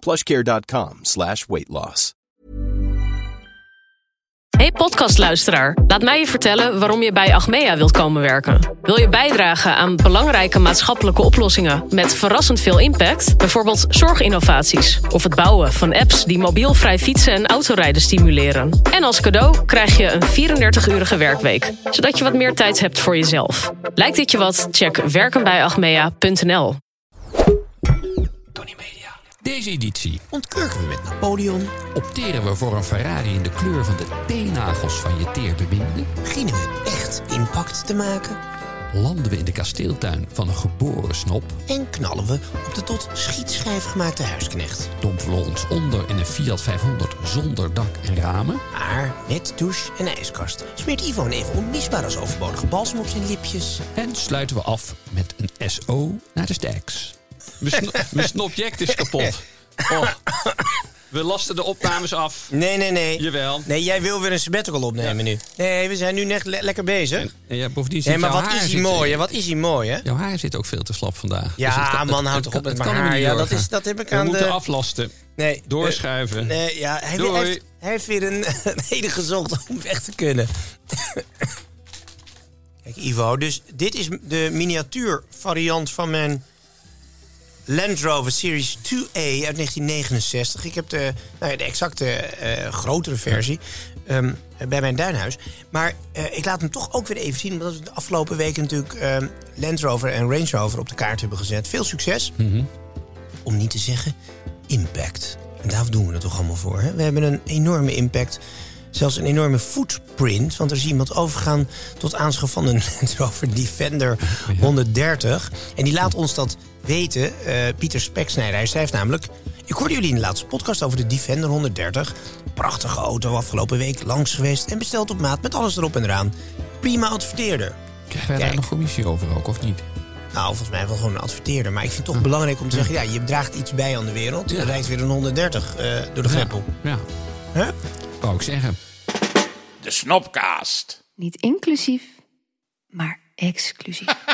plushcare.com slash weight loss. Hey podcastluisteraar, laat mij je vertellen waarom je bij Achmea wilt komen werken. Wil je bijdragen aan belangrijke maatschappelijke oplossingen met verrassend veel impact? Bijvoorbeeld zorginnovaties of het bouwen van apps die mobielvrij fietsen en autorijden stimuleren. En als cadeau krijg je een 34-urige werkweek, zodat je wat meer tijd hebt voor jezelf. Lijkt dit je wat? Check werkenbijachmea.nl. Tony Media. Deze editie ontkurken we met Napoleon. Opteren we voor een Ferrari in de kleur van de teennagels van je teerbeminde. Beginnen we echt impact te maken? Landen we in de kasteeltuin van een geboren snop. En knallen we op de tot schietschijf gemaakte huisknecht. Dompelen we ons onder in een Fiat 500 zonder dak en ramen. Maar met douche en ijskast smeert Ivo een even onmisbaar als overbodige balsem op zijn lipjes. En sluiten we af met een SO naar de stacks. Mijn, sno mijn snobject is kapot. Oh. We lasten de opnames af. Nee, nee, nee. Jawel. Nee, jij wil weer een sabbatical opnemen nu. Nee, we zijn nu net le- lekker bezig. En, en ja, bovendien zit Nee, maar jouw wat haar is hij mooi, hè? Wat is hij mooi, hè? Jouw haar zit ook veel te slap vandaag. Dus Ja, het kan- man, het- houd het toch op met het mijn haar. niet Ja, dat, is, dat heb ik We aan moeten de... aflasten. Nee, Doorschuiven. eh, Nee, ja, hij, Doei. heeft, hij heeft weer een, een reden gezocht om weg te kunnen. Kijk, Ivo, dus dit is de miniatuurvariant van mijn Land Rover Series 2A uit 1969. Ik heb de, nou ja, de exacte eh, grotere versie ehm, bij mijn duinhuis. Maar eh, ik laat hem toch ook weer even zien... omdat we de afgelopen weken natuurlijk ehm, Land Rover en Range Rover op de kaart hebben gezet. Veel succes. Om niet te zeggen impact. En daar doen we het toch allemaal voor. Hè? We hebben een enorme impact. Zelfs een enorme footprint. Want er is iemand overgegaan tot aanschaf van een Land Rover Defender 130. En die laat ons dat weten. eh, Pieter Speksnijder. Hij schrijft namelijk... Ik hoorde jullie in de laatste podcast over de Defender 130. Prachtige auto afgelopen week langs geweest. En besteld op maat met alles erop en eraan. Prima adverteerder. Krijgen wij daar nog commissie over ook, of niet? Nou, volgens mij wel gewoon een adverteerder. Maar ik vind het toch belangrijk om te zeggen... ja, je draagt iets bij aan de wereld. Ja. Er rijdt weer een 130 eh, door de greppel. Ja, Hè? Wou ik zeggen. De Snopcast. Niet inclusief, maar exclusief.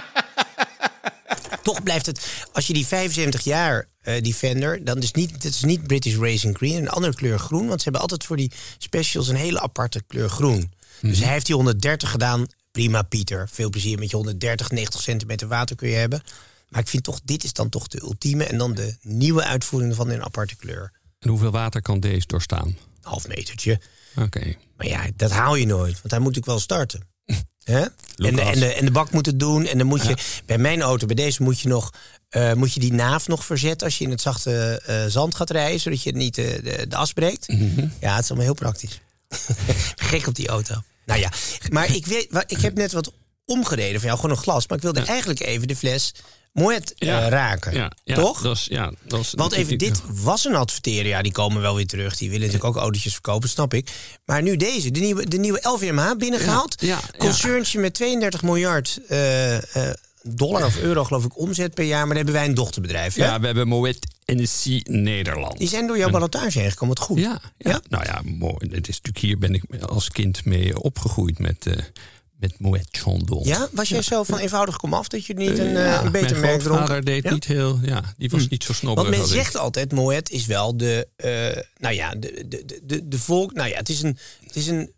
Toch blijft het, als je die 75 jaar eh Defender, dan is niet, het is niet British Racing Green, een andere kleur groen. Want ze hebben altijd voor die specials een hele aparte kleur groen. Dus hij heeft die 130 gedaan. Prima, Pieter. Veel plezier met je 130, 90 centimeter water kun je hebben. Maar ik vind toch, dit is dan toch de ultieme. En dan de nieuwe uitvoering van in een aparte kleur. En hoeveel water kan deze doorstaan? Half metertje. Oké. Maar ja, dat haal je nooit, want hij moet natuurlijk wel starten. Hè? En, de, en, de, en de bak moet het doen. En dan moet je, bij mijn auto, bij deze moet je nog, eh, moet je die naaf nog verzetten als je in het zachte eh, zand gaat rijden, zodat je niet eh, de, de as breekt. Mhm. Ja, het is allemaal heel praktisch. Gek op die auto. Nou ja, maar ik, weet, ik heb net wat omgereden van jou, gewoon een glas. Maar ik wilde eigenlijk even de fles Moet Ja. raken. Ja, ja, Toch? Ja, Want even, dit was een adverteren. Ja, die komen wel weer terug. Die willen natuurlijk ook autootjes verkopen, snap ik. Maar nu deze, de nieuwe, de nieuwe LVMH binnengehaald. Concerntje met 32 miljard eh, eh, dollar of euro, geloof ik, omzet per jaar. Maar daar hebben wij een dochterbedrijf. hè? Ja, we hebben Moet NSC Nederland. Die zijn door jouw ballotage heen gekomen. Wat goed. Ja, ja. Ja? nou ja, mooi. Het is natuurlijk hier ben ik als kind mee opgegroeid met, eh met Moet Chandon. Ja? Was jij zo van eenvoudig kom af dat je niet een, Eh, ja, een beter merk dronk? deed Ja? Hm. niet heel, ja, die was niet zo snobberig. Want men zegt altijd, Moet is wel de, eh, nou ja, de, de, de- de, de volk, nou ja, het is een, het is een,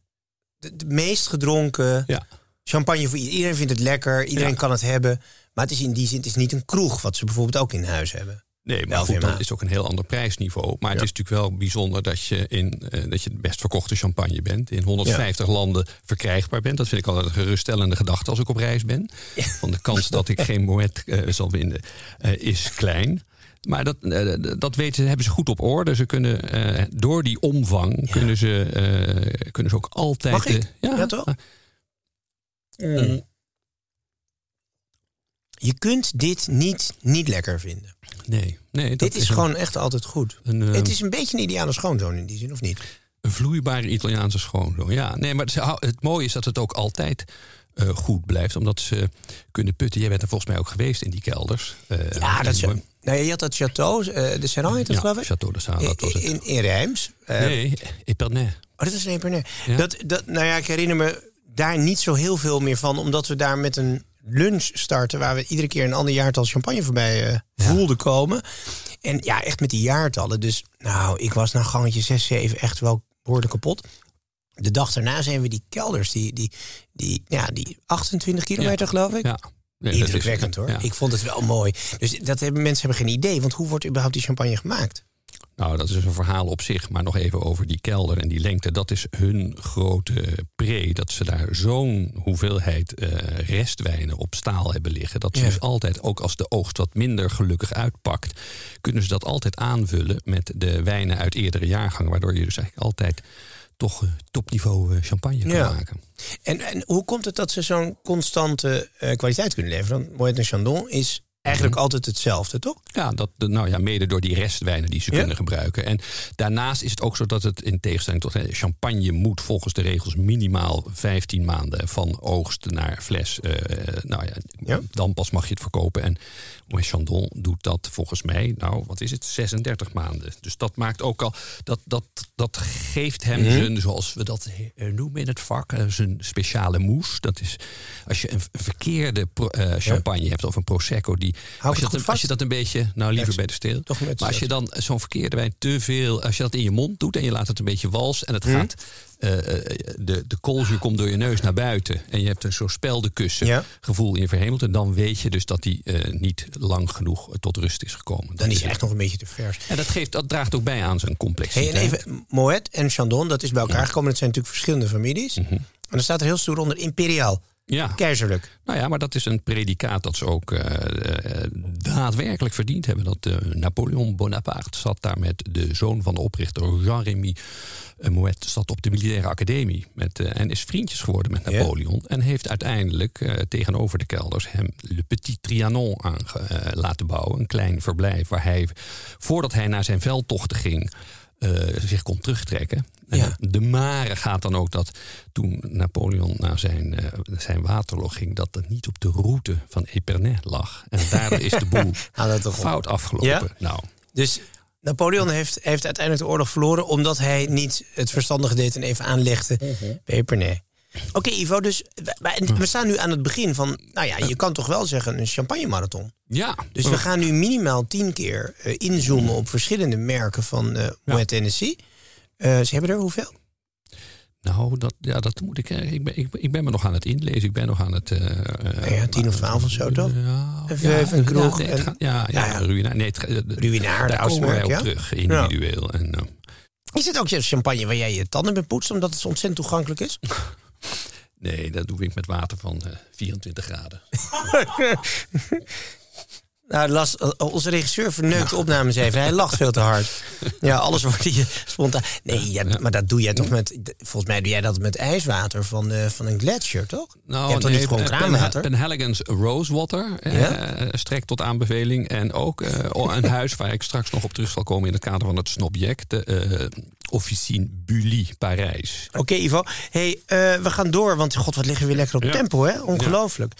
de, de meest gedronken Ja. champagne voor iedereen. Iedereen vindt het lekker, iedereen Ja. kan het hebben. Maar het is in die zin, het is niet een kroeg, wat ze bijvoorbeeld ook in huis hebben. Nee, maar goed, dat is ook een heel ander prijsniveau. Maar het is natuurlijk wel bijzonder dat je, in, eh, dat je de best verkochte champagne bent. In 150 landen verkrijgbaar bent. Dat vind ik altijd een geruststellende gedachte als ik op reis ben. Van de kans dat ik geen Moet eh, zal winnen eh, is klein. Maar dat, dat weten, hebben ze goed op orde. Ze kunnen door die omvang kunnen, ze, kunnen ze ook altijd. Mag ik? Ja, toch? Mm. Je kunt dit niet niet lekker vinden. Nee, nee. dat dit is, gewoon echt altijd goed. een, het is een beetje een ideale schoonzoon in die zin, of niet? Een vloeibare Italiaanse schoonzoon. Ja, nee, maar hou- het mooie is dat het ook altijd eh, goed blijft. Omdat ze kunnen putten. Jij bent er volgens mij ook geweest in die kelders. Eh, Ja, dat is, nou, je had dat château, eh, de Serran heet het ja, geloof ik? Château de Sala, dat was het. In, in Reims. Nee, Epernay. Oh, dat is een Epernay. Ja. Dat, dat, nou ja, ik herinner me daar niet zo heel veel meer van. Omdat we daar met een lunch starten... waar we iedere keer een ander jaartal champagne voorbij eh, voelden komen. En ja, echt met die jaartallen. Dus nou, ik was na gangetje 6, 7 echt wel behoorlijk kapot. De dag daarna zijn we die kelders, die, die, die, ja, die 28 kilometer Ja. geloof ik. Ja. Nee, is- Indrukwekkend hoor. ja. Ik vond het wel mooi. Dus dat hebben mensen hebben geen idee. Want hoe wordt überhaupt die champagne gemaakt? Nou, dat is een verhaal op zich. Maar nog even over die kelder en die lengte. Dat is hun grote pre. Dat ze daar zo'n hoeveelheid eh, restwijnen op staal hebben liggen. Dat ze Ja. dus altijd, ook als de oogst wat minder gelukkig uitpakt... kunnen ze dat altijd aanvullen met de wijnen uit eerdere jaargangen. Waardoor je dus eigenlijk altijd toch eh, topniveau eh, champagne kan Ja. maken. En, en hoe komt het dat ze zo'n constante kwaliteit kunnen leveren? Moet en Chandon is eigenlijk altijd hetzelfde, toch? Ja, dat, nou ja, mede door die restwijnen die ze Ja. kunnen gebruiken. En daarnaast is het ook zo dat het in tegenstelling tot champagne moet volgens de regels minimaal 15 maanden van oogst naar fles. eh, nou ja, Ja. dan pas mag je het verkopen. En Moët Chandon doet dat volgens mij, nou wat is het, 36 maanden. Dus dat maakt ook al, dat, dat, dat geeft hem Mhm. zijn, zoals we dat eh, noemen in het vak, eh, zijn speciale mousse. Dat is als je een verkeerde pro- champagne hebt of een prosecco die als je, dat, een- vast? als je dat een beetje, nou liever bij de steel. maar als je dan zo'n verkeerde wijn te veel, als je dat in je mond doet en je laat het een beetje wals en het Mhm. gaat, eh, eh, de, de koolzuur komt door je neus naar buiten en je hebt een zo'n speldenkussen Ja. gevoel in je verhemeld. En dan weet je dus dat die eh, niet lang genoeg tot rust is gekomen. Dan is hij echt nog een beetje te vers. En dat, geeft, dat draagt ook bij aan zijn Hey, complexiteit. en even, Moet en Chandon, dat is bij elkaar gekomen. Dat zijn natuurlijk verschillende families. En dan staat er heel stoer onder imperiaal, ja. keizerlijk. Nou ja, maar dat is een predicaat dat ze ook eh, eh, daadwerkelijk verdiend hebben. Dat eh, Napoleon Bonaparte zat daar met de zoon van de oprichter Jean-Rémy Moet zat op de militaire academie met, en is vriendjes geworden met Ja. Napoleon. En heeft uiteindelijk tegenover de kelders hem Le Petit Trianon laten bouwen. Een klein verblijf waar hij, voordat hij naar zijn veldtochten ging, zich kon terugtrekken. Ja. De mare gaat dan ook dat toen Napoleon naar zijn, eh, zijn Waterloo ging, dat het niet op de route van Epernay lag. En daardoor is de boel dat fout afgelopen. Ja? Nou, Dus Napoleon heeft, heeft uiteindelijk de oorlog verloren... omdat hij niet het verstandige deed en even aanlegde bij Epernay. Oké, Ivo, dus we, we- staan nu aan het begin van... nou ja, je kan toch wel zeggen een champagne-marathon. ja. Dus we gaan nu minimaal tien keer eh, inzoomen op verschillende merken van eh Moet Tennessee. Eh, ze hebben er hoeveel? Nou, dat, ja, dat moet ik. Ik ben, ik, ik ben me nog aan het inlezen. Ik ben nog aan het. eh, Nou ja, tien of twaalf of zo, toch? Ja, ja, vijf, een kroeg Ja, nee, gaat- ja, ja, Ja, ja. Ruïnaar. Nee, het, Ruïnaar, daar komen wij op ja? terug, individueel. En, Is het ook champagne waar jij je tanden mee poetst... omdat het zo ontzettend toegankelijk is? nee, dat doe ik met water van eh, 24 graden. Nou, las, eh, onze regisseur verneukt de opnames even. Hij lacht veel te hard. Ja, alles wordt hier spontaan. Nee, ja, maar dat doe jij toch met... Volgens mij doe jij dat met ijswater van, eh, van een gletsjer, toch? je hebt toch niet gewoon kraanwater? Pen Rosewater eh, Ja? strekt tot aanbeveling. En ook eh, een huis waar ik straks nog op terug zal komen in het kader van het snobject. De eh, Officine Bully Parijs. Oké, Ivo. hey, eh, we gaan door, want god, wat liggen we weer lekker op Ja. tempo, hè? Ongelooflijk.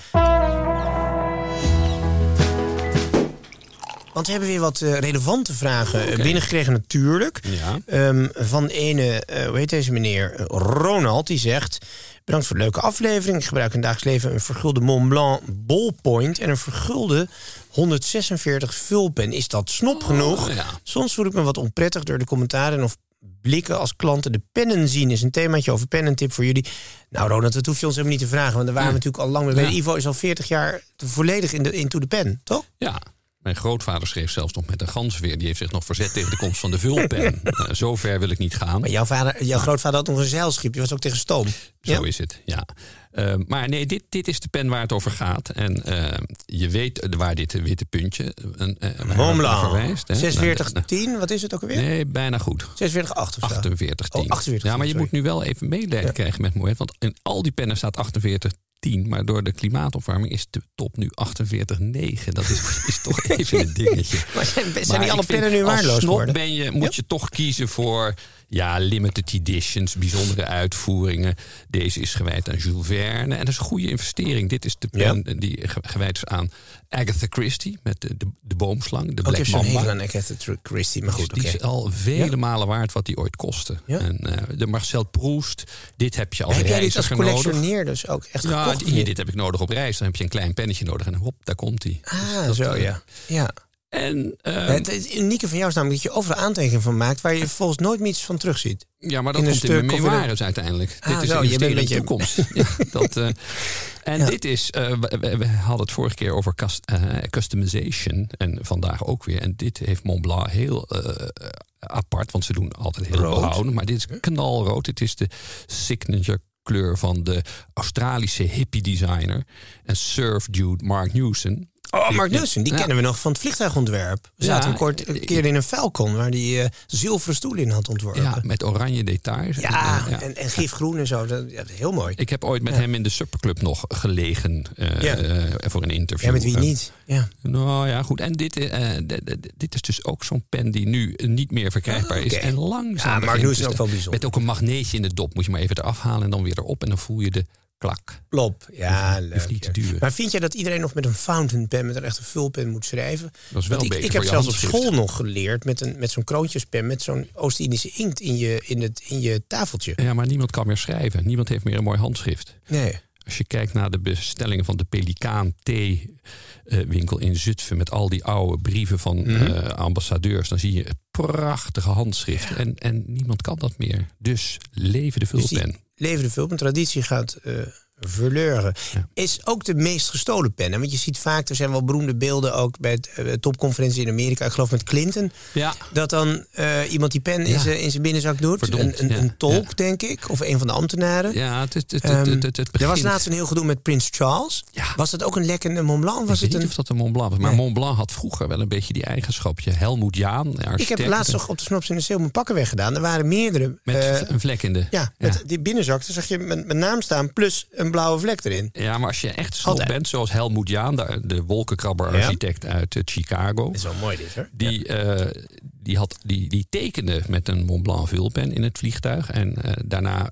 Want we hebben weer wat eh, relevante vragen eh, binnengekregen, natuurlijk. Ja. Ehm, van ene, eh, hoe heet deze meneer? Ronald, die zegt... Bedankt voor de leuke aflevering. Ik gebruik in het dagelijks leven een vergulde Mont Blanc ballpoint... en een vergulde 146 vulpen. Is dat snop genoeg? Oh, ja. Soms voel ik me wat onprettig door de commentaren... of blikken als klanten de pennen zien. Is een themaatje over pen en tip voor jullie. Nou Ronald, dat hoef je ons helemaal niet te vragen... want daar waren we natuurlijk al lang mee bezig. Ja. Ivo is al 40 jaar volledig in de, into de pen, toch? Ja. Mijn grootvader schreef zelfs nog met een gansweer. Die heeft zich nog verzet tegen de komst van de vulpen. uh, zo ver wil ik niet gaan. Maar jouw, vader, jouw grootvader had nog een zeilschip. Die was ook tegen stoom. Zo is het, ja. Uh, maar nee, dit, dit is de pen waar het over gaat. En uh, je weet waar dit witte puntje uh, Mont Blanc. verwijst. 4610, wat is het ook alweer? Nee, bijna goed. 46,8 of 48, 10. Oh, 48, ja, maar je moet nu wel even medelijden ja. krijgen met Moet. Want in al die pennen staat 48 10, maar door de klimaatopwarming is de top nu 48,9. Dat is, is toch even een dingetje. Maar zijn, zijn die alle pennen nu waardeloos Als geworden? ben je, moet ja. je toch kiezen voor ja, limited editions, bijzondere uitvoeringen. Deze is gewijd aan Jules Verne. En dat is een goede investering. Dit is de pen ja. die gewijd is aan Agatha Christie met de, de, de boomslang, de Black Mamba. Ook aan Agatha Christie, maar goed. Dus die okay. is al vele ja. malen waard wat die ooit kostte. En uh, de Marcel Proust, dit heb je als heb jij dit als collectioneer dus ook echt ja, gekocht? Hier, dit heb ik nodig op reis. Dan heb je een klein pennetje nodig en hop, daar komt hij. Ah, dus zo uh, ja. Ja. En, uh, het, het, unieke van jou is namelijk dat je overal aantekeningen van maakt waar je volgens nooit meer iets van terugziet. Ja, maar dat in komt in mijn memoires uiteindelijk. Ah, dit is zo, een je bent een beetje... toekomst. ja, dat, uh, en ja. dit is, uh, we, we, hadden het vorige keer over cust, customization en vandaag ook weer. En dit heeft Montblanc heel apart, want ze doen altijd heel Rood. behouden. Maar dit is knalrood. Dit is de signature kleur van de Australische hippie designer en surf dude Mark Newson. Oh, Mark Newson, die kennen we nog van het vliegtuigontwerp. We zaten een, kort, een keer in een Falcon waar die uh, zilveren stoel in had ontworpen. Ja, met oranje details. Ja, en, uh, en, en gifgroen en zo. Dat, ja, heel mooi. Ik heb ooit met hem in de Superclub nog gelegen Ja. voor een interview. Ja, met wie niet? Ja. Nou ja, goed. En dit, eh, dit is dus ook zo'n pen die nu niet meer verkrijgbaar is. Oké. En langzaam. Ja, Newson te ook wel bijzonder. Met ook een magneetje in de dop. Moet je maar even eraf halen en dan weer erop. En dan voel je de klak. Plop. Ja, leuk. Hoeft niet te ja. duren. Maar vind jij dat iedereen nog met een fountain pen, met een echte vulpen moet schrijven? Dat is wel Want ik, ik heb zelfs op school nog geleerd met, een, met zo'n kroontjespen, met zo'n Oost-Indische inkt in je, in, het, in je tafeltje. Ja, maar niemand kan meer schrijven. Niemand heeft meer een mooi handschrift. Nee. Als je kijkt naar de bestellingen van de Pelikaan thee-winkel in Zutphen... met al die oude brieven van Mhm. eh, ambassadeurs... dan zie je het prachtige handschrift. En, en niemand kan dat meer. Dus leven de Dus vulpen. levende vulpen, traditie gaat eh verleuren. Ja. Is ook de meest gestolen pen. Want je ziet vaak, er zijn wel beroemde beelden ook bij het, eh, topconferentie in Amerika. Ik geloof met Clinton. Ja. Dat dan eh, iemand die pen in Ja. zijn in zijn binnenzak doet. Verdomd, een, een, ja, een tolk, denk ik. Of een van de ambtenaren. Ja, het, het, het, Ehm, het, het, er was laatst een heel gedoe met Prins Charles. Ja. Was dat ook een lekkende Mont Blanc? Ik Was weet het niet een... of dat een Mont Blanc was. Maar Nee. Mont Blanc had vroeger wel een beetje die eigenschapje. Helmoet Jaan, de Ik heb laatst nog op de Snops in de Seel mijn pakken weggedaan. Er waren meerdere. Met eh, een vlek in de... ja, met die binnenzak. Daar zag je mijn, mijn naam staan plus een blauwe vlek erin. Ja, maar als je echt Altijd. bent, zoals Helmoet Jaan, de, de wolkenkrabber-architect uit eh, Chicago. is wel mooi dit, hè? Die, eh, die, had, die, die tekende met een Mont Blanc vulpen in het vliegtuig. En eh, daarna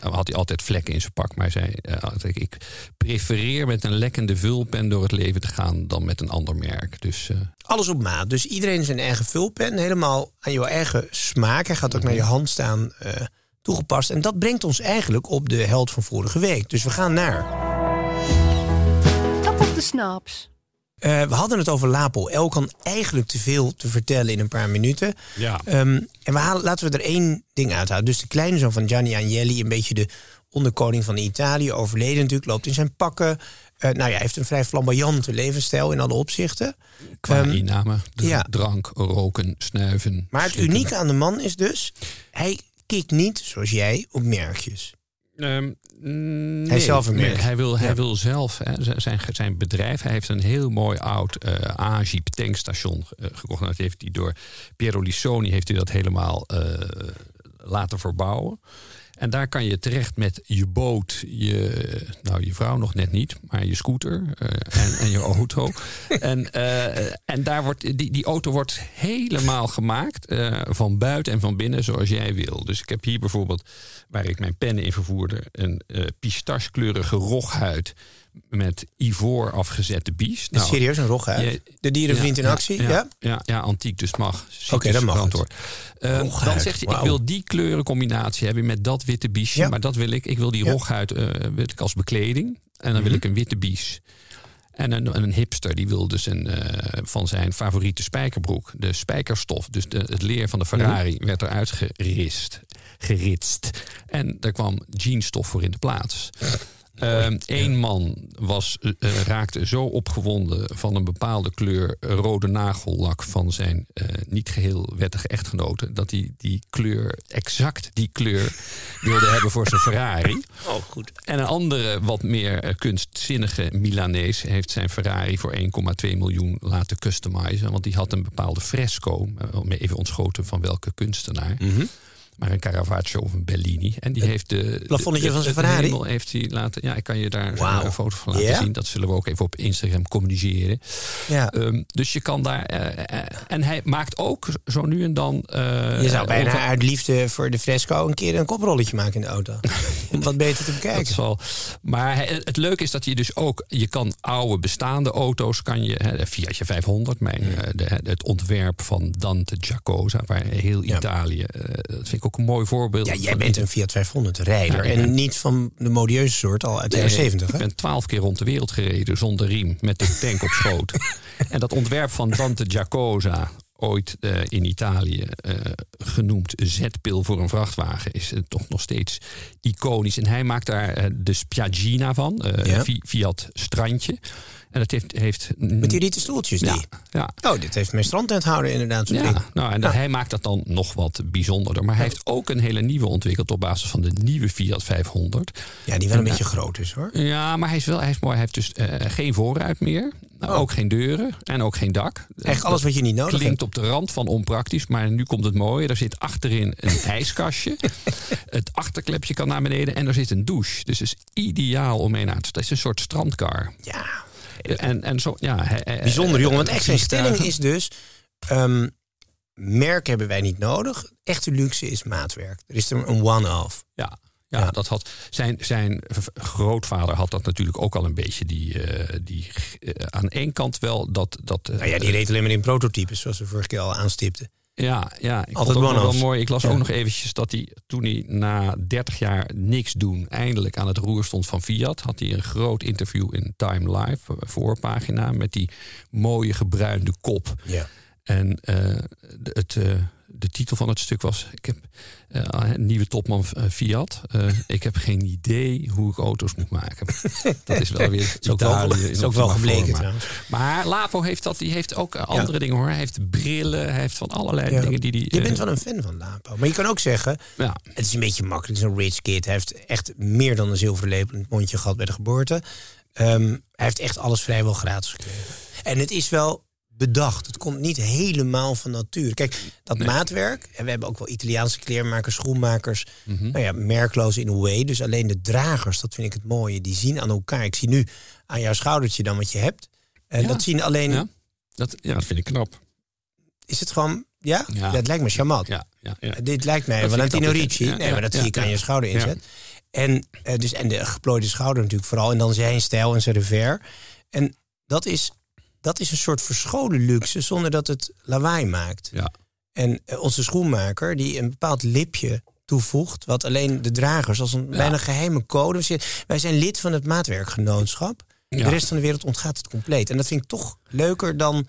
had hij altijd vlekken in zijn pak. Maar hij zei, altijd, ik prefereer met een lekkende vulpen door het leven te gaan dan met een ander merk. Dus Alles op maat. Dus iedereen zijn eigen vulpen. Helemaal aan jouw eigen smaak. Hij gaat ook Mhm. naar je hand staan toegepast. En dat brengt ons eigenlijk op de held van vorige week. Dus we gaan naar... Top of the Snaps. Eh, we hadden het over Lapo. El kan eigenlijk te veel te vertellen in een paar minuten. Ja. Ehm, en we halen, laten we er één ding uithalen. Dus de kleine zoon van Gianni Agnelli, een beetje de onderkoning van Italië, overleden natuurlijk, loopt in zijn pakken. Eh, nou ja, hij heeft een vrij flamboyante levensstijl in alle opzichten. qua Ehm, inname, ja. drank, roken, snuiven. Maar het unieke aan de man is dus, hij kikt niet, zoals jij, op merkjes. Ehm, Hij zelf een nee, merk. hij, wil, Ja. hij wil zelf, hè, zijn, zijn bedrijf, hij heeft een heel mooi oud eh A-Jeep tankstation eh, gekocht. En dat heeft hij door Piero Lissoni heeft hij dat helemaal eh, laten verbouwen. En daar kan je terecht met je boot, je, nou je vrouw nog net niet, maar je scooter eh, en, en je auto. en, eh, en daar wordt, die, die auto wordt helemaal gemaakt, eh, van buiten en van binnen, zoals jij wil. Dus ik heb hier bijvoorbeeld, waar ik mijn pennen in vervoerde, een pistachekleurige roghuid met ivoor afgezette bies. Nou, Serieus, een rog De dierenvriend in ja, actie, ja? Ja, ja, ja, antiek, dus mag. Oké, dan mag het. Antwoord. Eh, dan zegt hij, ik wil die kleurencombinatie hebben met dat witte biesje. Maar dat wil ik. Ik wil die roghuid wil ik als bekleding. En dan wil Mhm. ik een witte bies. En een, een hipster die wil dus een, eh, van zijn favoriete spijkerbroek, de spijkerstof, dus de, het leer van de Ferrari, Mhm. werd eruit gerist, geritst. En daar kwam jeansstof voor in de plaats. Eén man was, eh, raakte zo opgewonden van een bepaalde kleur rode nagellak van zijn eh, niet geheel wettige echtgenote. dat hij die kleur, exact die kleur, wilde hebben voor zijn Ferrari. Oh, goed. En een andere, wat meer eh, kunstzinnige Milanees heeft zijn Ferrari voor 1,2 miljoen laten customizen. Want die had een bepaalde fresco, even ontschoten van welke kunstenaar. Mhm. Maar een Caravaggio of een Bellini. En die heeft de. plafonnetje de- van zijn Ferrari? hemel heeft hij laten. Ja, ik kan je daar Wauw. een foto van laten zien. Dat zullen we ook even op Instagram communiceren. Ja. Ehm, dus je kan daar. eh, eh, en hij maakt ook zo nu en dan. eh, Je zou bijna over- uit liefde voor de fresco een keer een koprolletje maken in de auto. Om wat beter te Dat bekijken. zal. Maar het leuke is dat je dus ook, je kan oude bestaande auto's, kan je, hè, Fiatje 500, mijn, eh, de, het ontwerp van Dante Giacosa, waar heel Ja. Italië, eh, dat vind ik ook een mooi voorbeeld. Ja, jij bent een Fiat 500 rijder. Ja, en niet van de modieuze soort, al uit de jaren 70. Ik ben twaalf keer rond de wereld gereden zonder riem, met de tank op schoot. en dat ontwerp van Dante Giacosa, ooit eh, in Italië eh, genoemd zetpil voor een vrachtwagen, is eh, toch nog steeds iconisch. En hij maakt daar de Spiaggina van, Ja. Fi- Fiat Strandje. En dat heeft... heeft Met die rieten stoeltjes. Die. ja. Oh, dit heeft mijn strandtenthouder inderdaad ding. Ja, nou, en hij maakt dat dan nog wat bijzonderder. Maar hij heeft ook een hele nieuwe ontwikkeld op basis van de nieuwe Fiat 500. Ja, die wel een beetje groot is hoor. Ja, maar hij is wel hij is mooi. Hij heeft dus eh, geen voorruit meer. Nou, Oh. Ook geen deuren en ook geen dak. Eigenlijk alles wat je niet nodig Klinkt hebt. op de rand van onpraktisch, maar nu komt het mooie. Er zit achterin een ijskastje. Het achterklepje kan naar beneden en er zit een douche. Dus het is ideaal om mee naar te... Het is een soort strandkar. Ja, En, en zo, ja, bijzonder jongen. Want eh, echt zijn stelling is dus... ehm, merk hebben wij niet nodig. Echte luxe is maatwerk. Er is er een one-off. Ja, ja, Ja. dat had zijn, zijn grootvader had dat natuurlijk ook al een beetje. Die, eh, die eh, aan één kant wel dat. dat eh, Nou ja, die reed alleen maar in prototypes, zoals we vorige keer al aanstipten. Ja, ja ik Altijd vond wel mooi. Ik las Ja. ook nog eventjes dat hij toen hij na 30 jaar niks doen eindelijk aan het roer stond van Fiat, had hij een groot interview in Time Live eh, voorpagina met die mooie gebruinde kop. Ja. En eh, het, eh, de titel van het stuk was: Ik heb eh, een nieuwe topman eh, Fiat. Eh, ik heb geen idee hoe ik auto's moet maken. dat is wel weer is ook wel- is ook wel gebleken trouwens. Maar Lapo heeft dat. Die heeft ook andere dingen hoor. Hij heeft brillen. Hij heeft van allerlei Ja. dingen die die. Je bent wel een fan van Lapo. Maar je kan ook zeggen, ja. het is een beetje makkelijk. Het is een rich kid. Hij heeft echt meer dan een zilveren lepel in het mondje gehad bij de geboorte. Ehm, hij heeft echt alles vrijwel gratis gekregen. En het is wel bedacht. Het komt niet helemaal van natuur. Kijk, dat maatwerk. En we hebben ook wel Italiaanse kleermakers, schoenmakers. Mhm. Nou ja, merkloos in a way. Dus alleen de dragers, dat vind ik het mooie. Die zien aan elkaar. Ik zie nu aan jouw schoudertje dan wat je hebt. En Ja. dat zien alleen... Ja. Dat, ja, dat vind ik knap. Is het gewoon... Ja? Ja. Dat lijkt me charmant. Ja, ja, ja. Dit lijkt mij Valentino Ricci. nee, maar dat zie ik aan je schouder inzet. En, eh, dus, en de geplooide schouder natuurlijk vooral. En dan zijn stijl en zijn revers. En dat is, dat is een soort verscholen luxe zonder dat het lawaai maakt. Ja. En eh, onze schoenmaker die een bepaald lipje toevoegt... wat alleen de dragers als een bijna geheime code... Wij zijn lid van het maatwerkgenootschap. De rest van de wereld ontgaat het compleet. En dat vind ik toch leuker dan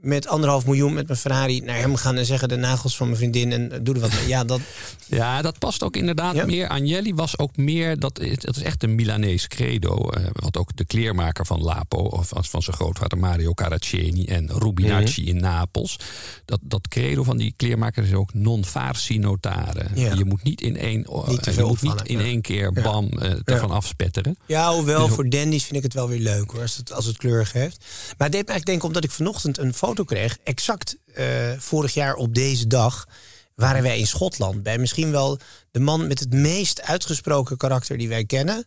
met anderhalf miljoen met mijn Ferrari naar hem gaan en zeggen de nagels van mijn vriendin en eh, doe er wat mee. Ja, dat, Ja, dat past ook inderdaad Ja? meer. Agnelli was ook meer, dat, dat is echt een Milanees credo. eh, wat ook de kleermaker van Lapo, of van zijn grootvader Mario Caraccieni en Rubinacci Mhm. in Napels. Dat, dat credo van die kleermaker is ook non farsi notare. Ja. Je moet niet in één, Niet te je moet niet in één keer bam eh, ervan afspetteren. Ja, hoewel Dus- voor dandies vind ik het wel weer leuk hoor, als het, als het kleurig heeft. Maar het deed me eigenlijk denken, omdat ik vanochtend een foto kreeg, exact eh, vorig jaar op deze dag, waren wij in Schotland bij misschien wel de man met het meest uitgesproken karakter die wij kennen.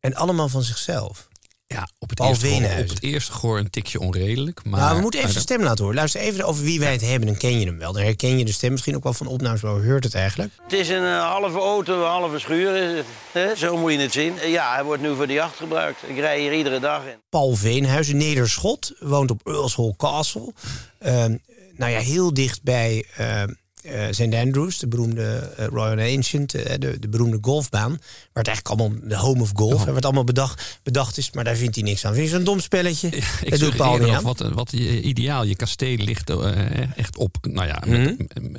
En allemaal van zichzelf. Ja, op het, Paul eerste, gehoor, op het eerste gehoor een tikje onredelijk. Maar nou, we moeten even zijn maar stem laten horen. Luister even over wie wij het hebben, dan ken je hem wel. Dan herken je de stem misschien ook wel van opnames, maar hoe hoort het eigenlijk? Het is een eh, halve auto, een halve schuur. hè? Zo moet je het zien. Eh, Ja, hij wordt nu voor de jacht gebruikt. Ik rij hier iedere dag in. Paul Veenhuizen, Nederschot, woont op Earl's Hall Castle. Ehm, nou ja, heel dicht bij ehm, eh, St. Andrews, de beroemde eh, Royal Ancient, eh, de, de beroemde golfbaan. Waar het eigenlijk allemaal de home of golf, Oh. wat allemaal bedacht, bedacht is. Maar daar vindt hij niks aan. Vind je zo'n dom spelletje? Ik doet Paul niet aan. wat, wat je ideaal, je kasteel ligt echt op, nou ja, met,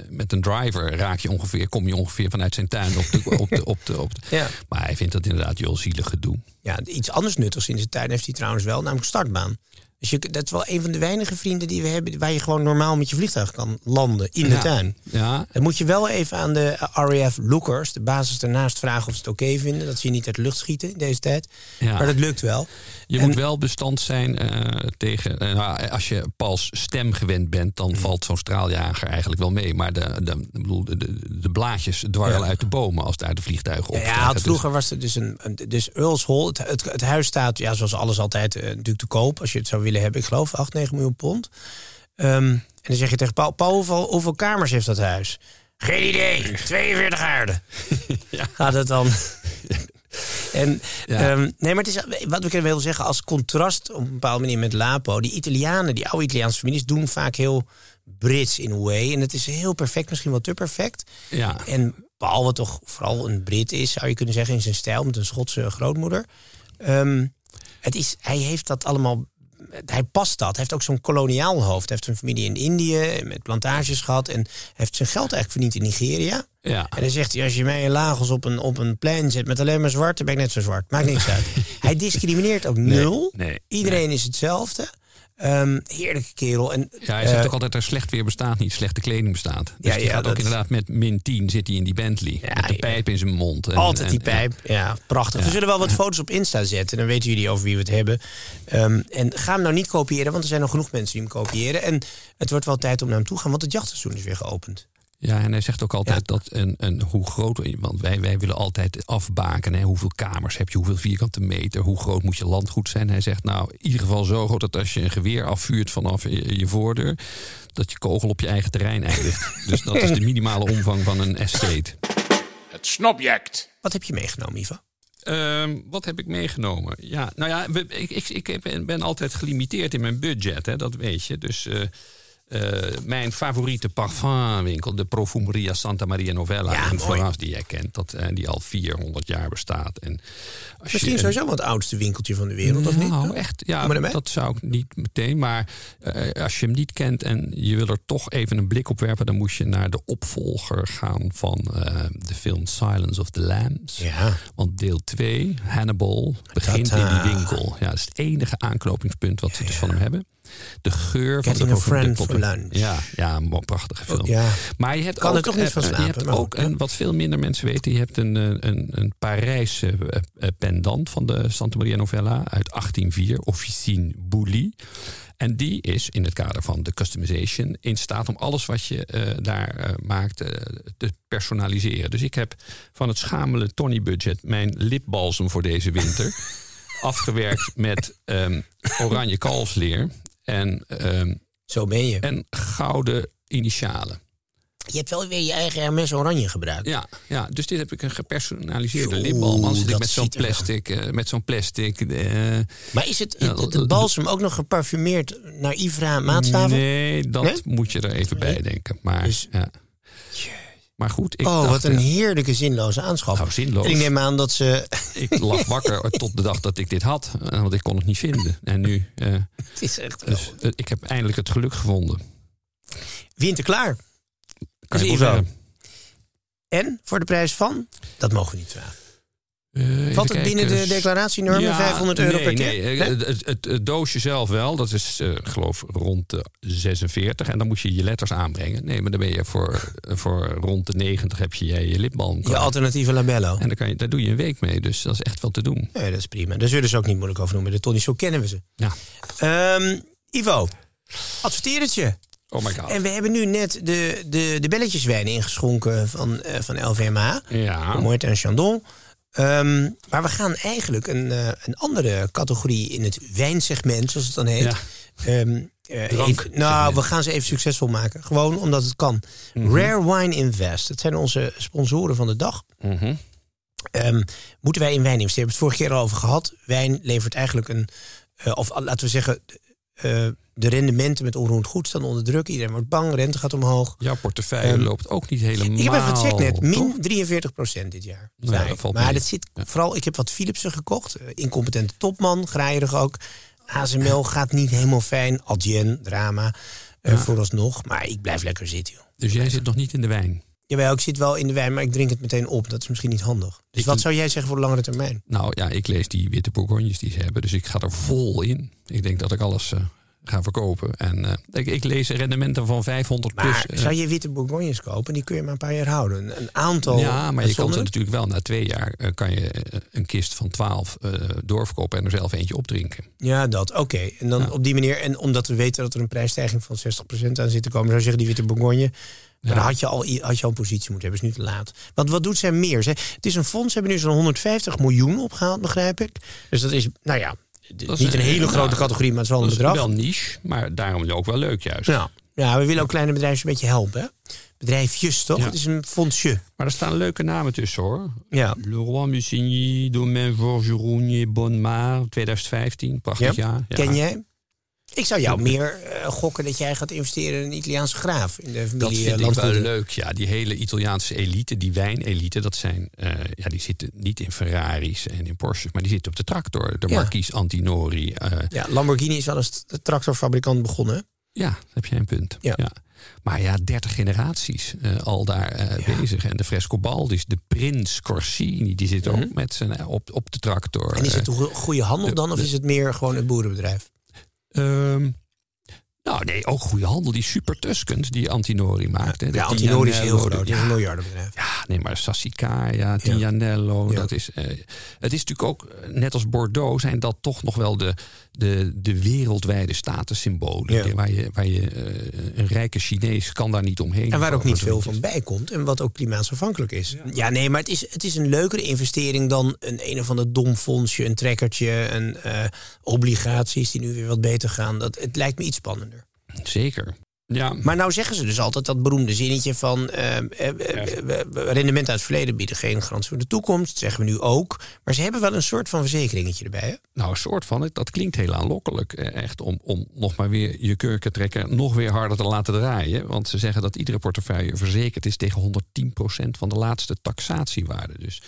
met een driver raak je ongeveer, kom je ongeveer vanuit zijn tuin op de, op de, op de, op de- Ja. Maar hij vindt dat inderdaad heel zielig gedoe. Ja, iets anders nuttigs in zijn tuin heeft hij trouwens wel, namelijk startbaan. Dus je, dat is wel een van de weinige vrienden die we hebben... waar je gewoon normaal met je vliegtuig kan landen in de Ja. tuin. Ja, Dan moet je wel even aan de RAF Lookers, de basis daarnaast, vragen of ze het oké vinden. Dat ze je niet uit de lucht schieten in deze tijd. Ja. Maar dat lukt wel. Je En- moet wel bestand zijn eh, tegen. eh, nou, als je Pauls stem gewend bent, dan valt zo'n straaljager eigenlijk wel mee. Maar de, de, bedoel, de, de, blaadjes dwarrelen uit de bomen als daar de vliegtuigen op ja, het vroeger was er dus een, dus Earls Hall. Het, het, het huis staat, ja, zoals alles altijd, eh, natuurlijk te koop. Als je het zou willen hebben, ik geloof 8, 9 miljoen pond. Ehm, en dan zeg je tegen Paul, Paul hoeveel, hoeveel kamers heeft dat huis? Geen idee, 42 aarden. Gaat het dan? En, Ja. ehm, nee, maar het is, wat ik wil zeggen, als contrast op een bepaalde manier met Lapo. Die Italianen, die oude Italiaanse families, doen vaak heel Brits in a way. En het is heel perfect, misschien wel te perfect. Ja. En Paul, wat toch vooral een Brit is, zou je kunnen zeggen, in zijn stijl, met een Schotse grootmoeder. Ehm, het is, hij heeft dat allemaal. Hij past dat. Hij heeft ook zo'n koloniaal hoofd. Hij heeft een familie in Indië met plantages gehad. En heeft zijn geld eigenlijk verdiend in Nigeria. Ja. En dan zegt hij: Als je mij in Lagos op een, op een plein zet met alleen maar zwart, dan ben ik net zo zwart. Maakt niks uit. hij discrimineert ook nul. nee, Iedereen is hetzelfde. Ehm, heerlijke kerel. En, Ja, hij zegt eh, ook altijd dat slecht weer bestaat niet, slechte kleding bestaat. Dus Ja, die ja, gaat ook inderdaad met min 10 zit hij in die Bentley. Ja, met de pijp in zijn mond. En- Altijd die en- pijp. Ja, prachtig. We zullen wel wat foto's op Insta zetten. Dan weten jullie over wie we het hebben. Ehm, en ga hem nou niet kopiëren, want er zijn nog genoeg mensen die hem kopiëren. En het wordt wel tijd om naar hem toe te gaan, want het jachtseizoen is weer geopend. Ja, en hij zegt ook altijd dat een, een, hoe groot. Want wij, wij willen altijd afbaken. Hè, hoeveel kamers heb je, hoeveel vierkante meter, hoe groot moet je landgoed zijn. Hij zegt nou, in ieder geval zo groot dat als je een geweer afvuurt vanaf je, je voordeur. dat je kogel op je eigen terrein eindigt. dus dat is de minimale omvang van een estate. Het snobject. Wat heb je meegenomen, Ivo? Ehm, wat heb ik meegenomen? Ja, nou ja, ik, ik, ik ben, altijd gelimiteerd in mijn budget, hè, dat weet je. Dus eh, mijn favoriete parfumwinkel, de Profumeria Santa Maria Novella Ja, in. Florence, die jij kent, dat, eh, die al 400 jaar bestaat. En als Misschien je, sowieso wel het oudste winkeltje van de wereld, of niet? nou, echt, ja, dat zou ik niet meteen. Maar eh, als je hem niet kent en je wil er toch even een blik op werpen, dan moest je naar de opvolger gaan van eh, de film Silence of the Lambs. Ja. Want deel 2, Hannibal, begint Tata. in die winkel. Ja, dat is het enige aanknopingspunt wat ze dus van hem hebben. De geur Getting van a de friend de for lunch. Ja, ja, een prachtige film. ja. Maar je hebt Kan ook, er toch niet van slapen, Je hebt maar ook, wat veel minder mensen weten, je hebt een, eh, een, een Parijse eh, eh, pendant van de Santa Maria Novella uit 1804, Officine Bouli. En die is in het kader van de customization in staat om alles wat je daar maakt te personaliseren. Dus ik heb van het schamele Tony budget mijn lipbalsem voor deze winter afgewerkt met ehm, oranje kalfsleer en, ehm, Zo ben je. en gouden initialen. Je hebt wel weer je eigen Hermes Oranje gebruikt. Ja, ja, dus dit heb ik een gepersonaliseerde lipbalm. Zit ik dat met zo'n plastic, eh, met zo'n plastic. eh, Maar is het, het, het balsem ook nog geparfumeerd naar Ivra maatstaven? nee, dat Nee? moet je er even bij denken. Maar, Dus- ja. Maar goed, ik oh, dacht, wat een heerlijke zinloze aanschaf. Nou, zinloos. En ik neem aan dat ze... ik lag wakker tot de dag dat ik dit had, eh, want ik kon het niet vinden. En nu, eh, het is echt wel... dus, eh, ik heb eindelijk het geluk gevonden. Winter klaar. Kan Dus je zeggen. En voor de prijs van? Dat mogen we niet vragen. Eh, Valt het binnen de declaratienormen? Ja, 500 euro nee, per keer? Nee, eh, Nee? Het, het, doosje zelf wel, dat is eh, geloof rond de 46. En dan moet je je letters aanbrengen. Nee, maar dan ben je voor, voor rond de 90 heb je je, je lipbalm. Je alternatieve labello. En dan kan je, daar doe je een week mee, dus dat is echt wel te doen. Nee, dat is prima. Daar zullen ze ook niet moeilijk over noemen. De Tony, zo kennen we ze. Ja. Ehm, Ivo, adverteer het je. Oh my god. En we hebben nu net de, de, de belletjeswijn ingeschonken van, eh, van LVMH. ja. Moët en Chandon. Ehm, maar we gaan eigenlijk een, eh, een andere categorie in het wijnsegment, zoals het dan heet. Ja. Even- nou, we gaan ze even succesvol maken. Gewoon omdat het kan. Mhm. Rare Wine Invest. Dat zijn onze sponsoren van de dag. Mhm. Ehm, moeten wij in wijn investeren? We hebben het vorige keer al over gehad. Wijn levert eigenlijk een, eh, of laten we zeggen, eh, de rendementen met onroerend goed staan onder druk. Iedereen wordt bang, rente gaat omhoog. Jouw portefeuille Ehm, loopt ook niet helemaal. Ik heb even gecheckt net, min toch? 43 procent dit jaar. Nou ja, dat valt maar mee. dat zit vooral, ik heb wat Philipsen gekocht. eh, Incompetente topman, graaierig ook. ASML gaat niet helemaal fijn. Adyen, drama, eh, vooralsnog. Maar ik blijf lekker zitten, joh. Dus jij zit nog niet in de wijn. Jawel, ik zit wel in de wijn, maar ik drink het meteen op. Dat is misschien niet handig. Dus Ik- wat zou jij zeggen voor de langere termijn? Nou ja, ik lees die witte bourgognes die ze hebben. Dus ik ga er vol in. Ik denk dat ik alles eh, ga verkopen. En eh, ik, ik lees rendementen van 500 plus. Eh, zou je witte bourgognes kopen? Die kun je maar een paar jaar houden. Een, aantal. ja, maar je kan ze natuurlijk wel na twee jaar kan je een kist van 12 eh, doorverkopen en er zelf eentje opdrinken. Ja, dat. Oké. En dan Ja. op die manier. En omdat we weten dat er een prijsstijging van 60% aan zit te komen, zou je zeggen die witte bourgogne. Dan had je, al, had je al een positie moeten hebben. is nu te laat. Want wat doet zij meer? Ze, het is een fonds. Ze hebben nu zo'n 150 miljoen opgehaald, begrijp ik. Dus dat is, nou ja, Dat is niet een een- hele nou, grote categorie, maar het is wel een Dat is bedrag. wel niche, maar daarom ook wel leuk juist. Ja. ja, we willen ook kleine bedrijven een beetje helpen. Hè? Bedrijfjes, toch? Ja. Het is een fondsje. Maar er staan leuke namen tussen hoor. Ja. Leroy Mussigny, Domaine Vorgerogne, Bonmar, 2015, prachtig Ja. jaar. Ja. Ken jij? Ik zou jou meer eh, gokken dat jij gaat investeren in een Italiaanse graaf. In de Dat familie vind eh, ik wel leuk. Ja, die hele Italiaanse elite, die wijnelite, dat zijn, eh, ja, die zitten niet in Ferraris en in Porsches, maar die zitten op de tractor. De Ja. Marquis Antinori. Ja, Lamborghini is wel als tractorfabrikant begonnen. ja, heb jij een punt. Ja. Maar ja, 30 generaties al daar bezig. En de Frescobaldis, de Prins Corsini, die zit ook met zijn, op, op de tractor. Mhm. En is het een go- goede handel dan? Of is het meer gewoon een boerenbedrijf? Ehm, nou, nee, ook goede handel. Die Super Tuscans die Antinori maakte. Ja, Antinori is heel groot. een ja, miljardenbedrijf. Ja, nee, maar Sassicaia, Tignanello, Ja. dat is... eh, het is natuurlijk ook, eh, net als Bordeaux, zijn dat toch nog wel de, de, de wereldwijde statussymbolen. Ja. Waar je, waar je eh, een rijke Chinees kan daar niet omheen. En waar ook niet veel van bij komt. En wat ook klimaatsafhankelijk is. Ja, nee, maar het is, het is een leukere investering dan een een of ander dom fondsje, een trekkertje, een eh, obligaties die nu weer wat beter gaan. Dat, het lijkt me iets spannender. Zeker. Ja, Maar nou zeggen ze dus altijd dat beroemde zinnetje van eh, rendement uit het verleden bieden geen garantie voor de toekomst. Dat zeggen we nu ook. Maar ze hebben wel een soort van verzekeringetje erbij. Hè? Nou, een soort van. Dat klinkt heel aanlokkelijk. Echt om, om nog maar weer je kurkentrekker nog weer harder te laten draaien. Want ze zeggen dat iedere portefeuille verzekerd is tegen 110% van de laatste taxatiewaarde. Dus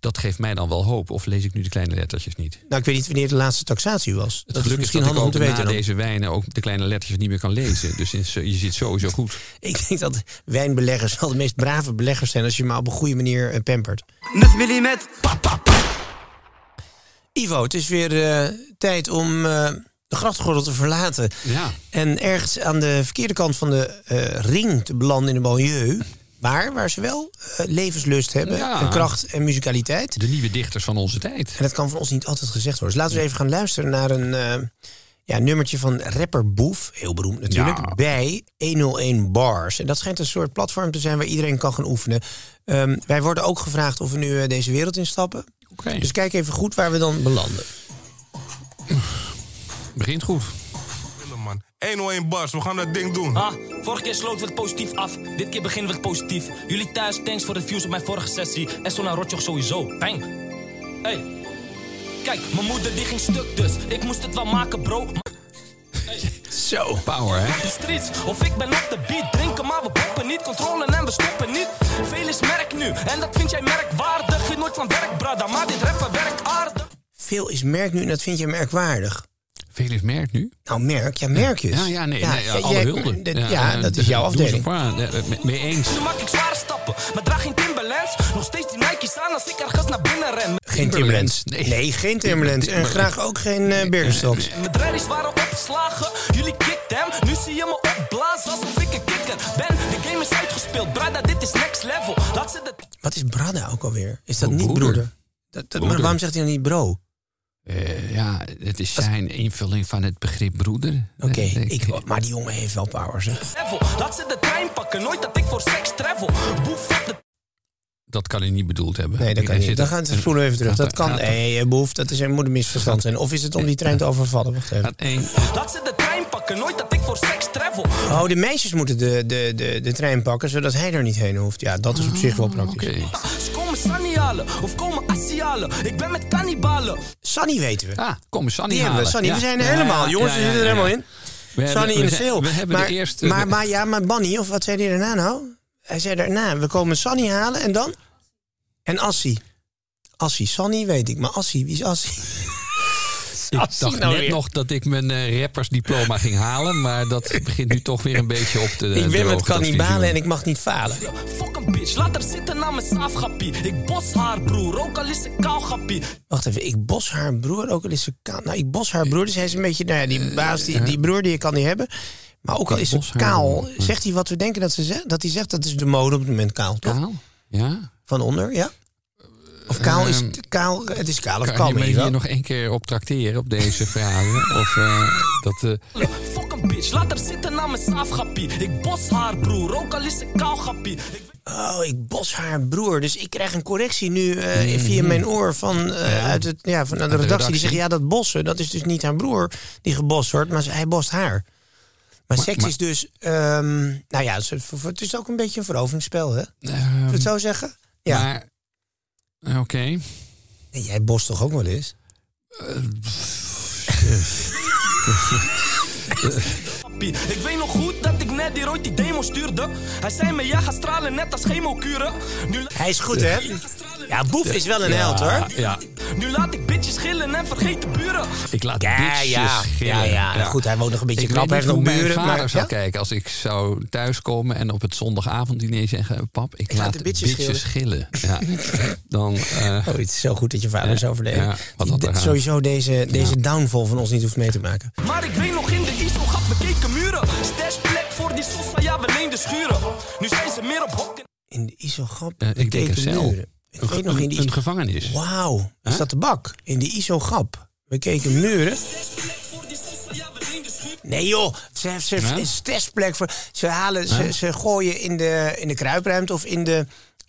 dat geeft mij dan wel hoop. Of lees ik nu de kleine lettertjes niet? Nou, ik weet niet wanneer de laatste taxatie was. Het dat is geluk is misschien dat ik om te na weten. dan. deze wijnen ook de kleine lettertjes niet meer kan lezen. Dus je zit sowieso goed. Ik denk dat wijnbeleggers wel de meest brave beleggers zijn als je maar op een goede manier eh, pampert. 9 mm. Ivo, het is weer eh, tijd om eh, de grachtgordel te verlaten. Ja. En ergens aan de verkeerde kant van de eh, ring te belanden in de banlieue. Maar waar ze wel eh, levenslust hebben, Ja. en kracht en muzikaliteit. De nieuwe dichters van onze tijd. En dat kan van ons niet altijd gezegd worden. Dus laten we even gaan luisteren naar een eh, ja, nummertje van rapper Boef. Heel beroemd natuurlijk. Ja. Bij 101 Bars. En dat schijnt een soort platform te zijn waar iedereen kan gaan oefenen. Ehm, wij worden ook gevraagd of we nu eh, deze wereld instappen. Oké, Dus kijk even goed waar we dan belanden. begint goed. Man. 101 bars, we gaan dat ding doen. Ah, vorige keer we het positief af. Dit keer beginnen we het positief. Jullie thuis, thanks voor de views op mijn vorige sessie. En zo naar Rotjoch sowieso. Bang. Hey. Kijk, mijn moeder die ging stuk dus. Ik moest het wel maken, bro. Zo. Power, hè? De streets, of ik ben op de beat. Drinken, maar we poppen niet. Controle en we stoppen niet. Veel is merk nu. En dat vind jij merkwaardig. Je nooit van werk, brada. Maar dit rappen werkt aardig. Veel is merk nu en dat vind je merkwaardig. Veel is merk nu. Nou, merk, ja, merkjes. Ja, ja, nee, nee ja, alle jij- hulde. dat- Ja, dat is jouw afdeling. Mee eens. Nu maak ik zware stappen. Maar draag geen Timberlands. Nog steeds die Nike's aan als ik ergens naar binnen ren. Geen Timberlands. Nee. Nee, geen Timberlands. En graag ook geen eh Birkenstocks. Mijn dreadies waren opgeslagen, jullie kicked hem. Nu zie je me opblazen alsof ik een kikker ben. De game is uitgespeeld, brada, dit is next level. Laat ze de Wat is Brada ook alweer? Is dat Oh, niet broeder. broeder? Dat, dat, maar waarom zegt hij dan niet bro? Eh, ja, het is zijn invulling van het begrip broeder. Oké, Eh, ik- maar die jongen heeft wel power, zeg. Laat ze de trein pakken, nooit dat ik voor seks travel. Boef op de Dat kan hij niet bedoeld hebben. Nee, dat kan niet. Dan gaan we spoelen even terug. Dat kan. Nee, eh, Boef, dat is een, moet een misverstand zijn. Of is het om die trein te overvallen? Wacht even. Laat ze de trein pakken, nooit dat ik voor seks travel. Oh, de meisjes moeten de, de, de, de trein pakken, zodat hij er niet heen hoeft. Ja, dat is op zich wel praktisch. Komen komen Sunny halen of komen Assie halen. Ik ben met kannibalen. Sunny weten we. Ah, kom eens Sunny Die hebben we. halen. Sunny, Ja. we zijn er Ja, helemaal. Jongens, ja, we zitten er ja, helemaal ja. in. We Sunny hebben- in de we- sale. we hebben de maar, eerste- Maar, maar ja, maar Bunny, of wat zei hij daarna nou? Hij zei daarna, we komen Sunny halen en dan? En Assie. Assie, Sunny weet ik, maar Assie, wie is Assie? Ik dacht nou net weer? nog dat ik mijn eh, rappersdiploma ging halen, maar dat begint nu toch weer een beetje op te ik ben met kannibalen en ik mag niet falen. Fuck een bitch, laat haar zitten naar mijn saafgappie. Ik bos haar broer, ook al is ze kauwgappie. Wacht even, ik bos haar broer, ook al is ze kaal. Nou, ik bos haar broer, dus hij is een beetje, nou ja, die baas, die, die broer die je kan niet hebben. Maar ook al is ze kaal, zegt hij wat we denken dat ze zegt? Dat hij zegt, dat is de mode op het moment kaal, toch? Kaal? Ja. Van onder, ja? Of kaal is Ehm, het kaal, het is kaal of Kan kaal je me hier nog één keer op trakteren op deze vragen? Of eh, dat... eh, Fuck een bitch, laat haar zitten naar mijn saafgappie. Ik bos haar broer, ook al is ze kauwgappie. Ik Oh, ik bos haar broer. Dus ik krijg een correctie nu eh, via mijn oor van, eh, uit het, ja, van de, redactie. Die redactie. zegt, ja, dat bossen, dat is dus niet haar broer die gebost wordt, maar hij bost haar. Maar, seks maar- is dus, ehm, nou ja, het is, ook een beetje een veroveringsspel, hè? Zullen we het zo zeggen? Ja. Maar, eh, oké. En jij bost toch ook wel eens? Gappie. Ik weet nog goed die ooit die demo stuurde. Hij zei me, gaat stralen net als chemokuren. Nu, Hij is goed, hè? Ja, Boef is wel een held, hoor. Ja, ja, nu laat ik bitches schillen en vergeet de buren. ik laat Ja, bitches ja, schillen. ja, ja. Goed, hij woont nog een beetje ik knap, weet hij niet heeft hoe nog mijn buren, vader maar- zou ja? kijken als ik zou thuiskomen en op het zondagavonddiner zeggen... pap, ik, laat laat de bitches bitches, schillen. Ja. Dan, eh, Oh, het is zo goed dat je vader is overleden. Ja, er de- sowieso deze, deze downfall van ons niet hoeft mee te maken. Maar ik weet nog in de ISO gat bekeken muren. Stashplek voor die sossa, ja we leenden schuren. Nu zijn ze meer op hok. In de isogap eh, ik denk een cel. muren. Ik Een, weet nog in de een gevangenis. Wauw, is dat de bak? In de isogap. We keken muren. Nee joh, ze heeft ze Ja? heeft een testplek voor. Ze halen, ze, ze gooien in de, in de kruipruimte of in de.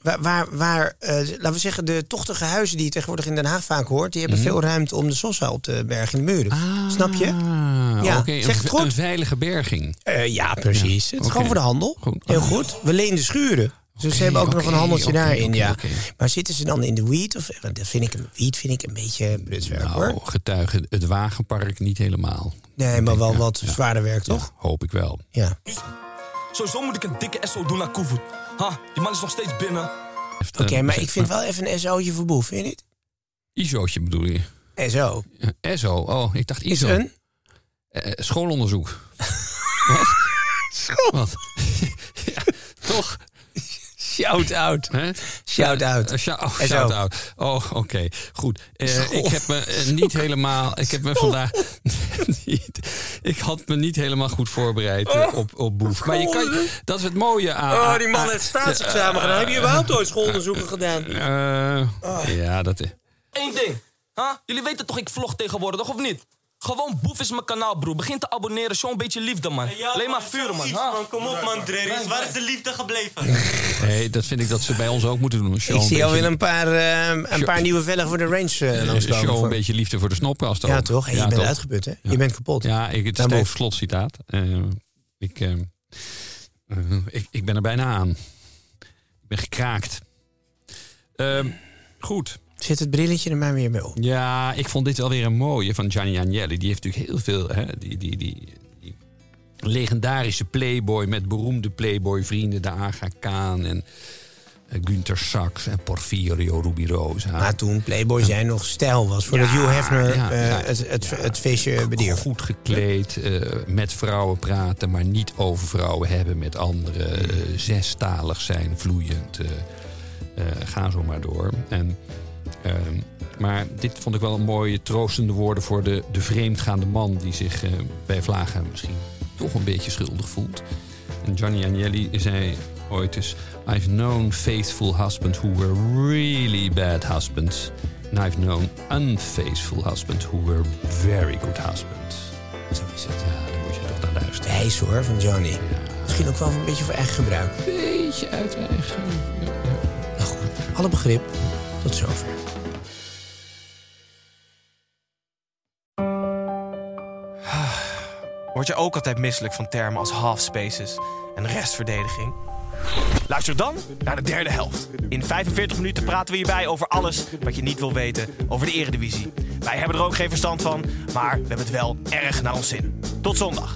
Waar, waar, waar eh, laten we zeggen, de tochtige huizen die je tegenwoordig in Den Haag vaak hoort, die hebben veel ruimte om de sossa op te bergen in de muren. Snap je? Ah, Ja, oké, zeg een, het goed? een veilige berging. Eh, ja, precies. Het is gewoon voor de handel. Goed. Heel goed. We leenden schuren. Dus ze hebben ook nog een handeltje daarin, ja. oké. Maar zitten ze dan in de weed? Of, want dat vind ik, een- weed vind ik een beetje brutswerk, Nou, hoor. getuigen het wagenpark niet helemaal. Nee, maar wel Ja, wat ja. zwaarder werk, Ja, toch? hoop ik wel. Ja. Sowieso moet ik een dikke SO doen naar Koevoet. Ha, die man is nog steeds binnen. Oké, maar ik vind wel even een SO'tje voor boef, vind je niet? ISO'tje bedoel je? SO. Eh, SO, oh, ik dacht Is ISO. een? Eh, schoolonderzoek. Wat? Wat? ja, toch? Shout-out. Hè? Shout-out. Eh, shou- oh, SO. shout-out. Oh, oké. Goed. Eh, ik heb me eh, niet helemaal... Ik heb me vandaag... niet, ik had me niet helemaal goed voorbereid eh, op, op Boef. Maar je kan... Dat is het mooie aan... Oh, die man heeft staatsexamen gedaan. Heb je überhaupt ooit schoolonderzoeken gedaan? Eh, Ja, dat is... Eén ding. Ha? Jullie weten toch ik vlog tegenwoordig, of niet? Gewoon boef is mijn kanaal, broer. Begin te abonneren, show een beetje liefde, man. Alleen maar vuren, man. Kom op man, Dreris. Waar is de liefde gebleven? Nee, dat vind ik dat ze bij ons ook moeten doen. Ik zie alweer beetje- een paar, eh, een paar nieuwe velgen voor de range eh, show Voor- een beetje liefde voor de snoppkast ook. Ja, toch? Hey, je bent toch? uitgeput, hè? Je bent kapot. Ja, ik, het is slotcitaat. Eh, ik, ik, ik ben er bijna aan. Ik ben gekraakt. Ehm, goed. Zit het brilletje er maar weer bij op? Ja, ik vond dit wel weer een mooie van Gianni Agnelli. Die heeft natuurlijk heel veel... Hè, die, die, die, die legendarische playboy met beroemde playboy vrienden. De Aga Khan en eh, Günther Sachs en Porfirio Rubirosa. Maar toen Playboy zijn nog stijl was. Voordat Ja, Hugh Hefner ja, eh, ja, het, het, het feestje bedierf. Goed gekleed, eh, met vrouwen praten, maar niet over vrouwen hebben met anderen. eh, zestalig zijn, vloeiend. ga zo maar door. En, ehm, maar dit vond ik wel een mooie troostende woorden voor de, de vreemdgaande man die zich eh, bij Vlagen misschien toch een beetje schuldig voelt. En Johnny Agnelli zei ooit eens: I've known faithful husbands who were really bad husbands. And I've known unfaithful husbands who were very good husbands. Zo is het. Ja, daar moet je toch naar luisteren. Wijs hoor, van Johnny. Misschien ook wel een beetje voor eigen gebruik. Beetje uit eigen. Ja, ja. Nou goed, alle begrip. Tot zover. Word je ook altijd misselijk van termen als half spaces en restverdediging? Luister dan naar de derde helft. In 45 minuten praten we hierbij over alles wat je niet wil weten over de Eredivisie. Wij hebben er ook geen verstand van, maar we hebben het wel erg naar ons zin. Tot zondag.